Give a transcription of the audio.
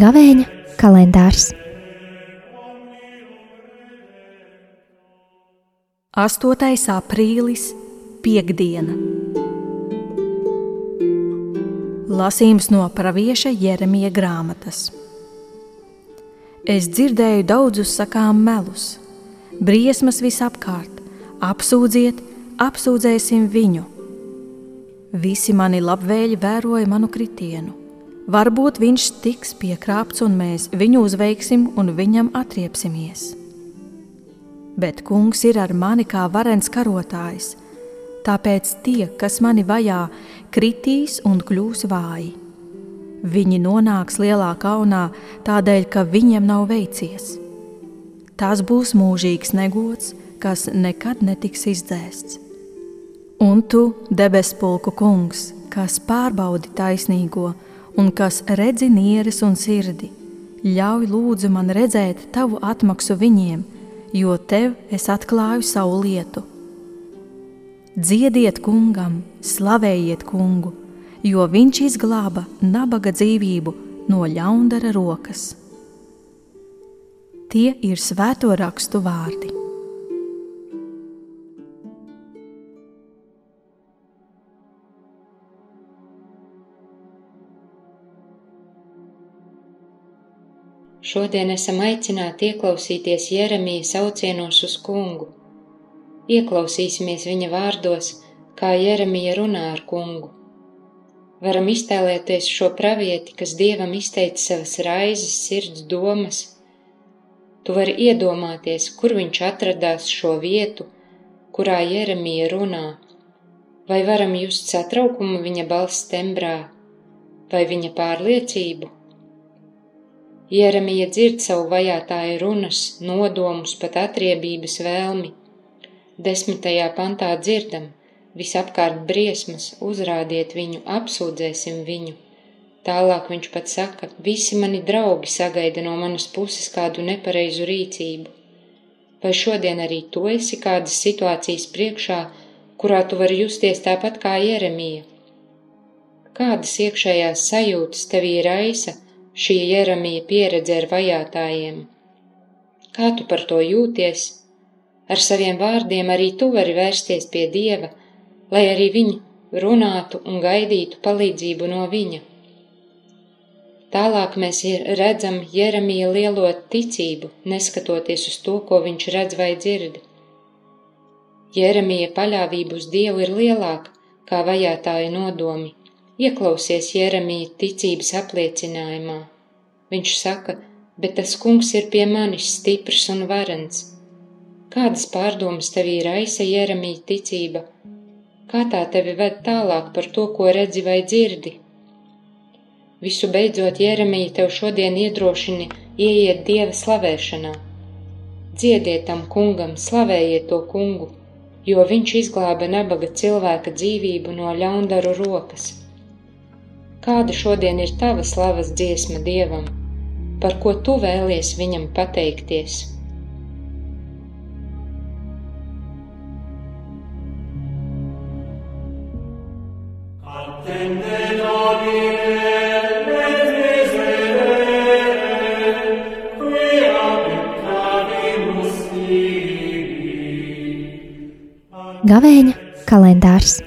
Gavēņa kalendārs 8. aprīlis, piekdiena. Lasījums no pravieša Jeremija grāmatas. Es dzirdēju daudzus sakām melus, briesmas visapkārt, apsūdziet, apsūdzēsim viņu. Visi mani labvēļi vēroja manu kritienu. Varbūt viņš tiks piekrāpts, un mēs viņu uzveiksim un viņam atriepsimies. Bet kungs ir ar mani kā varens karotājs, tāpēc tie, kas mani vajā, kritīs un kļūs vāji. Viņi nonāks lielā kaunā tādēļ, ka viņiem nav veicies. Tas būs mūžīgs negods, kas nekad netiks izdzēsts. Un tu, debespulku kungs, kas pārbaudi taisnīgo, un kas redzi nieres un sirdi, ļauj lūdzu man redzēt tavu atmaksu viņiem, jo tev es atklāju savu lietu. Dziediet kungam, slavējiet kungu, jo viņš izglāba nabaga dzīvību no ļaundara rokas. Tie ir svēto rakstu vārdi. Šodien esam aicināti ieklausīties Jeremija saucienos uz kungu. Ieklausīsimies viņa vārdos, kā Jeremija runā ar kungu. Varam iztēlēties šo pravieti, kas dievam izteica savas raizes, sirds domas. Tu vari iedomāties, kur viņš atradās šo vietu, kurā Jeremija runā. Vai varam just satraukumu viņa balss tembrā, vai viņa pārliecību? Jeremija dzird savu vajātāju runas, nodomus, pat atriebības vēlmi. Desmitajā pantā dzirdam, visapkārt briesmas, uzrādiet viņu, apsūdzēsim viņu. Tālāk viņš pat saka, visi mani draugi sagaida no manas puses kādu nepareizu rīcību. Vai šodien arī tu esi kādas situācijas priekšā, kurā tu vari justies tāpat kā Jeremija? Kādas iekšējās sajūtas tevī raisa, šī Jeremija pieredze ar vajātājiem. Kā tu par to jūties? Ar saviem vārdiem arī tu vari vērsties pie Dieva, lai arī viņi runātu un gaidītu palīdzību no viņa. Tālāk mēs redzam Jeremija lielo ticību, neskatoties uz to, ko viņš redz vai dzird. Jeremija paļāvība uz Dievu ir lielāka kā vajātāja nodomi, Ieklausies Jeremija ticības apliecinājumā. Viņš saka, bet tas kungs ir pie manis stiprs un varens. Kādas pārdomas tevī raisa Jeremija ticība? Kā tā tevi ved tālāk par to, ko redzi vai dzirdi? Visu beidzot Jeremija tev šodien iedrošina ieiet Dieva slavēšanā. Dziediet tam kungam, slavējiet to kungu, jo viņš izglāba nabaga cilvēka dzīvību no ļaundaru rokas. Kāda šodien ir tava slavas dziesma Dievam, par ko tu vēlies viņam pateikties? Gavēņa kalendārs